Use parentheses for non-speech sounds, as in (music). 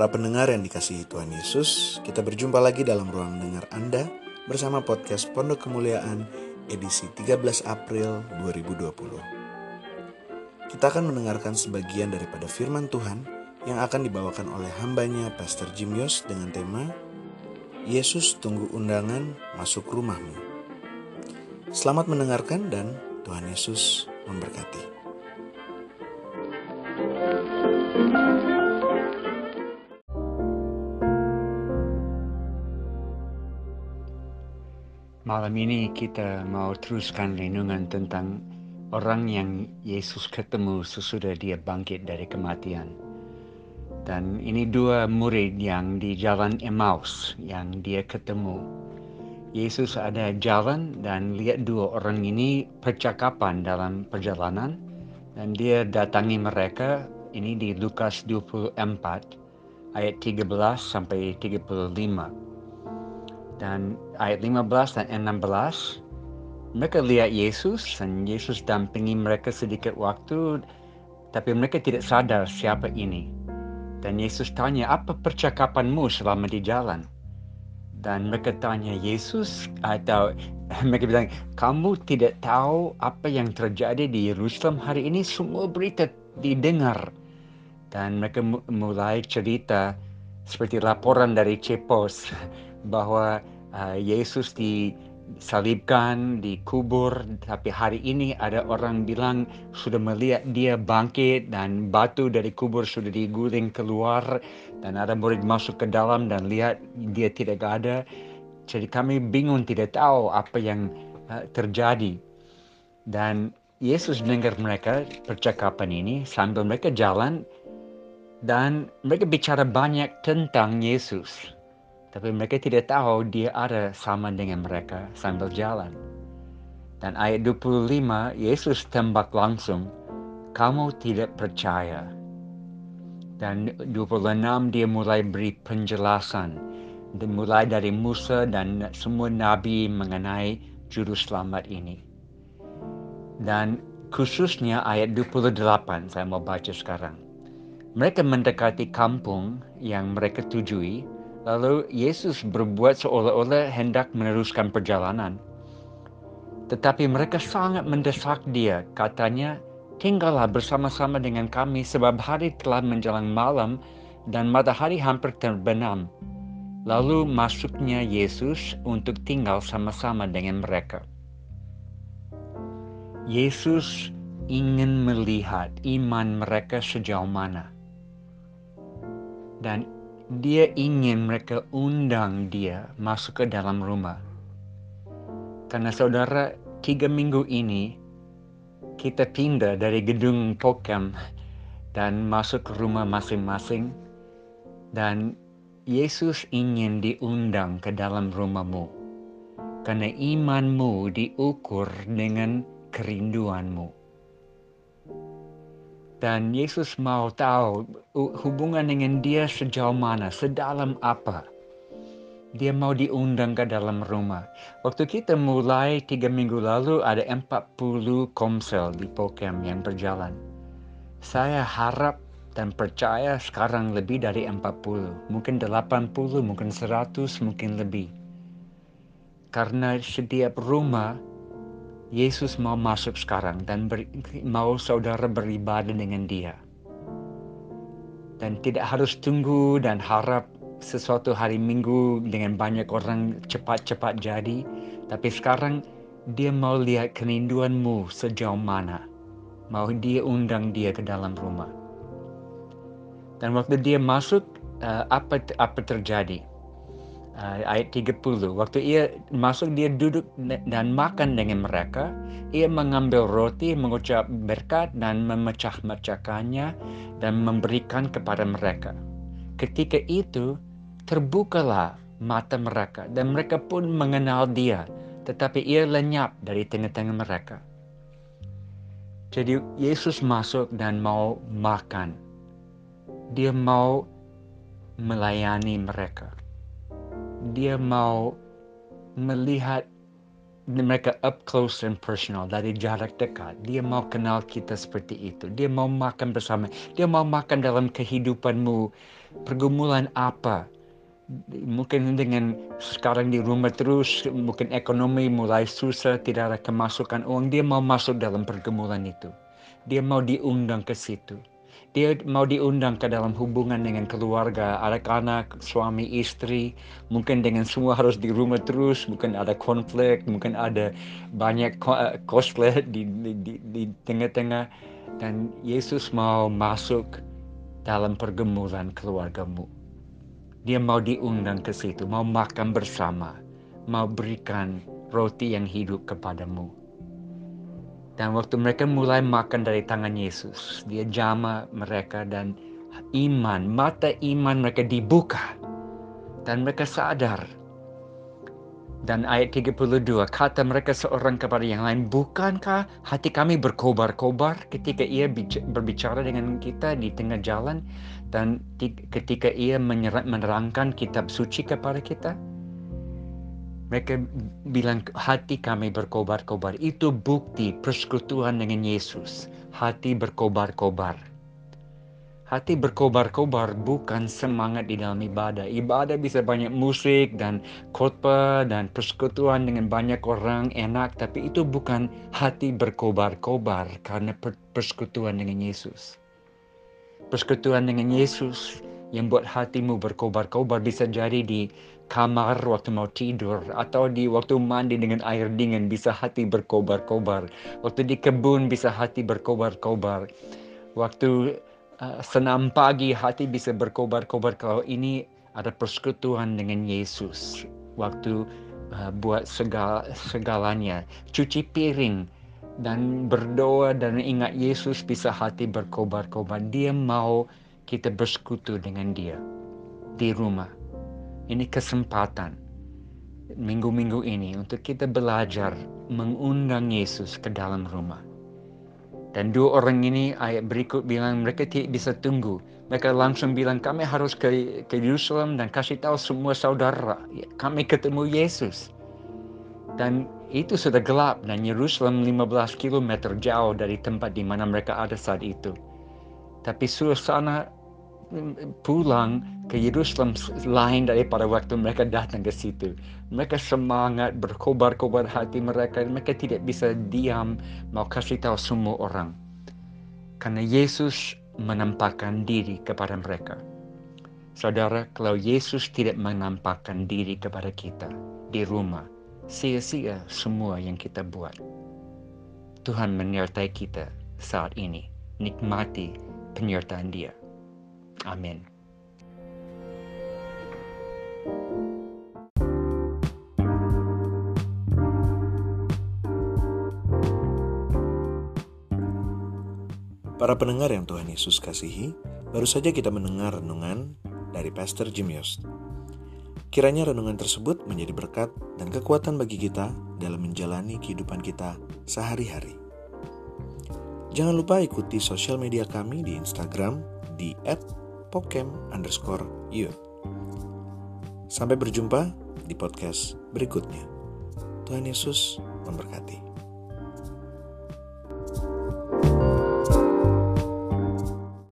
Para pendengar yang dikasihi Tuhan Yesus, kita berjumpa lagi dalam ruang dengar Anda bersama podcast Pondok Kemuliaan edisi 13 April 2020. Kita akan mendengarkan sebagian daripada firman Tuhan yang akan dibawakan oleh hambanya Pastor Jim Yos dengan tema Yesus tunggu undangan masuk rumahmu. Selamat mendengarkan dan Tuhan Yesus memberkati. Malam ini kita mau teruskan renungan tentang orang yang Yesus ketemu sesudah dia bangkit dari kematian. Dan ini dua murid yang di jalan Emmaus yang dia ketemu. Yesus ada jalan dan lihat dua orang ini percakapan dalam perjalanan dan dia datangi mereka ini di Lukas 24 ayat 13 sampai 35 dan ayat 15 dan 16 mereka lihat Yesus dan Yesus dampingi mereka sedikit waktu tapi mereka tidak sadar siapa ini. Dan Yesus tanya apa percakapanmu selama di jalan? Dan mereka tanya Yesus atau (laughs) mereka bilang kamu tidak tahu apa yang terjadi di Yerusalem hari ini? Semua berita didengar. Dan mereka mulai cerita seperti laporan dari Cepos (laughs) bahwa uh, Yesus disalibkan, dikubur, tapi hari ini ada orang bilang sudah melihat dia bangkit dan batu dari kubur sudah diguling keluar dan ada murid masuk ke dalam dan lihat dia tidak ada. Jadi kami bingung tidak tahu apa yang uh, terjadi. Dan Yesus dengar mereka percakapan ini sambil mereka jalan dan mereka bicara banyak tentang Yesus. Tapi mereka tidak tahu dia ada sama dengan mereka sambil jalan. Dan ayat 25, Yesus tembak langsung, kamu tidak percaya. Dan 26 dia mulai beri penjelasan. Mulai dari Musa dan semua nabi mengenai juru selamat ini. Dan khususnya ayat 28 saya mau baca sekarang. Mereka mendekati kampung yang mereka tujui Lalu Yesus berbuat seolah-olah hendak meneruskan perjalanan. Tetapi mereka sangat mendesak dia. Katanya, tinggallah bersama-sama dengan kami sebab hari telah menjelang malam dan matahari hampir terbenam. Lalu masuknya Yesus untuk tinggal sama-sama dengan mereka. Yesus ingin melihat iman mereka sejauh mana. Dan dia ingin mereka undang dia masuk ke dalam rumah. Karena saudara, tiga minggu ini kita pindah dari gedung Pokem dan masuk ke rumah masing-masing. Dan Yesus ingin diundang ke dalam rumahmu. Karena imanmu diukur dengan kerinduanmu. Dan Yesus mau tahu hubungan dengan dia sejauh mana, sedalam apa. Dia mau diundang ke dalam rumah. Waktu kita mulai tiga minggu lalu ada 40 komsel di Pokem yang berjalan. Saya harap dan percaya sekarang lebih dari 40. Mungkin 80, mungkin 100, mungkin lebih. Karena setiap rumah Yesus mau masuk sekarang dan ber, mau saudara beribadah dengan dia. Dan tidak harus tunggu dan harap sesuatu hari minggu dengan banyak orang cepat-cepat jadi. Tapi sekarang dia mau lihat kerinduanmu sejauh mana. Mau dia undang dia ke dalam rumah. Dan waktu dia masuk, uh, apa apa terjadi? Uh, ayat 30. Waktu ia masuk dia duduk dan makan dengan mereka. Ia mengambil roti, mengucap berkat dan memecah-mecahkannya dan memberikan kepada mereka. Ketika itu terbukalah mata mereka dan mereka pun mengenal dia. Tetapi ia lenyap dari tengah-tengah mereka. Jadi Yesus masuk dan mau makan. Dia mau melayani mereka dia mau melihat mereka up close and personal dari jarak dekat. Dia mau kenal kita seperti itu. Dia mau makan bersama. Dia mau makan dalam kehidupanmu. Pergumulan apa? Mungkin dengan sekarang di rumah terus, mungkin ekonomi mulai susah, tidak ada kemasukan uang. Dia mau masuk dalam pergumulan itu. Dia mau diundang ke situ dia mau diundang ke dalam hubungan dengan keluarga, anak-anak, suami, istri, mungkin dengan semua harus di rumah terus, mungkin ada konflik, mungkin ada banyak cosplay eh, di, di, di tengah-tengah, dan Yesus mau masuk dalam pergumulan keluargamu. Dia mau diundang ke situ, mau makan bersama, mau berikan roti yang hidup kepadamu. Dan waktu mereka mulai makan dari tangan Yesus, dia jama mereka dan iman, mata iman mereka dibuka. Dan mereka sadar. Dan ayat 32, kata mereka seorang kepada yang lain, Bukankah hati kami berkobar-kobar ketika ia berbicara dengan kita di tengah jalan dan ketika ia menerangkan kitab suci kepada kita? Mereka bilang hati kami berkobar-kobar. Itu bukti persekutuan dengan Yesus. Hati berkobar-kobar. Hati berkobar-kobar bukan semangat di dalam ibadah. Ibadah bisa banyak musik dan khotbah dan persekutuan dengan banyak orang enak. Tapi itu bukan hati berkobar-kobar karena persekutuan dengan Yesus. Persekutuan dengan Yesus yang buat hatimu berkobar-kobar bisa jadi di kamar waktu mau tidur atau di waktu mandi dengan air dingin bisa hati berkobar-kobar. Waktu di kebun bisa hati berkobar-kobar. Waktu uh, senam pagi hati bisa berkobar-kobar kalau ini ada persekutuan dengan Yesus. Waktu uh, buat segala, segalanya, cuci piring dan berdoa dan ingat Yesus bisa hati berkobar-kobar. Dia mau kita bersekutu dengan dia di rumah ini kesempatan minggu-minggu ini untuk kita belajar mengundang Yesus ke dalam rumah. Dan dua orang ini ayat berikut bilang mereka tidak bisa tunggu. Mereka langsung bilang kami harus ke, ke Yerusalem dan kasih tahu semua saudara. Kami ketemu Yesus. Dan itu sudah gelap dan Yerusalem 15 km jauh dari tempat di mana mereka ada saat itu. Tapi suasana pulang ke Yerusalem lain daripada waktu mereka datang ke situ. Mereka semangat berkobar-kobar hati mereka. Mereka tidak bisa diam mau kasih tahu semua orang. Karena Yesus menampakkan diri kepada mereka. Saudara, kalau Yesus tidak menampakkan diri kepada kita di rumah, sia-sia semua yang kita buat. Tuhan menyertai kita saat ini. Nikmati penyertaan dia. Amin. Para pendengar yang Tuhan Yesus kasihi, baru saja kita mendengar renungan dari Pastor Jim Yost. Kiranya renungan tersebut menjadi berkat dan kekuatan bagi kita dalam menjalani kehidupan kita sehari-hari. Jangan lupa ikuti sosial media kami di Instagram di pokem underscore youth. Sampai berjumpa di podcast berikutnya. Tuhan Yesus memberkati.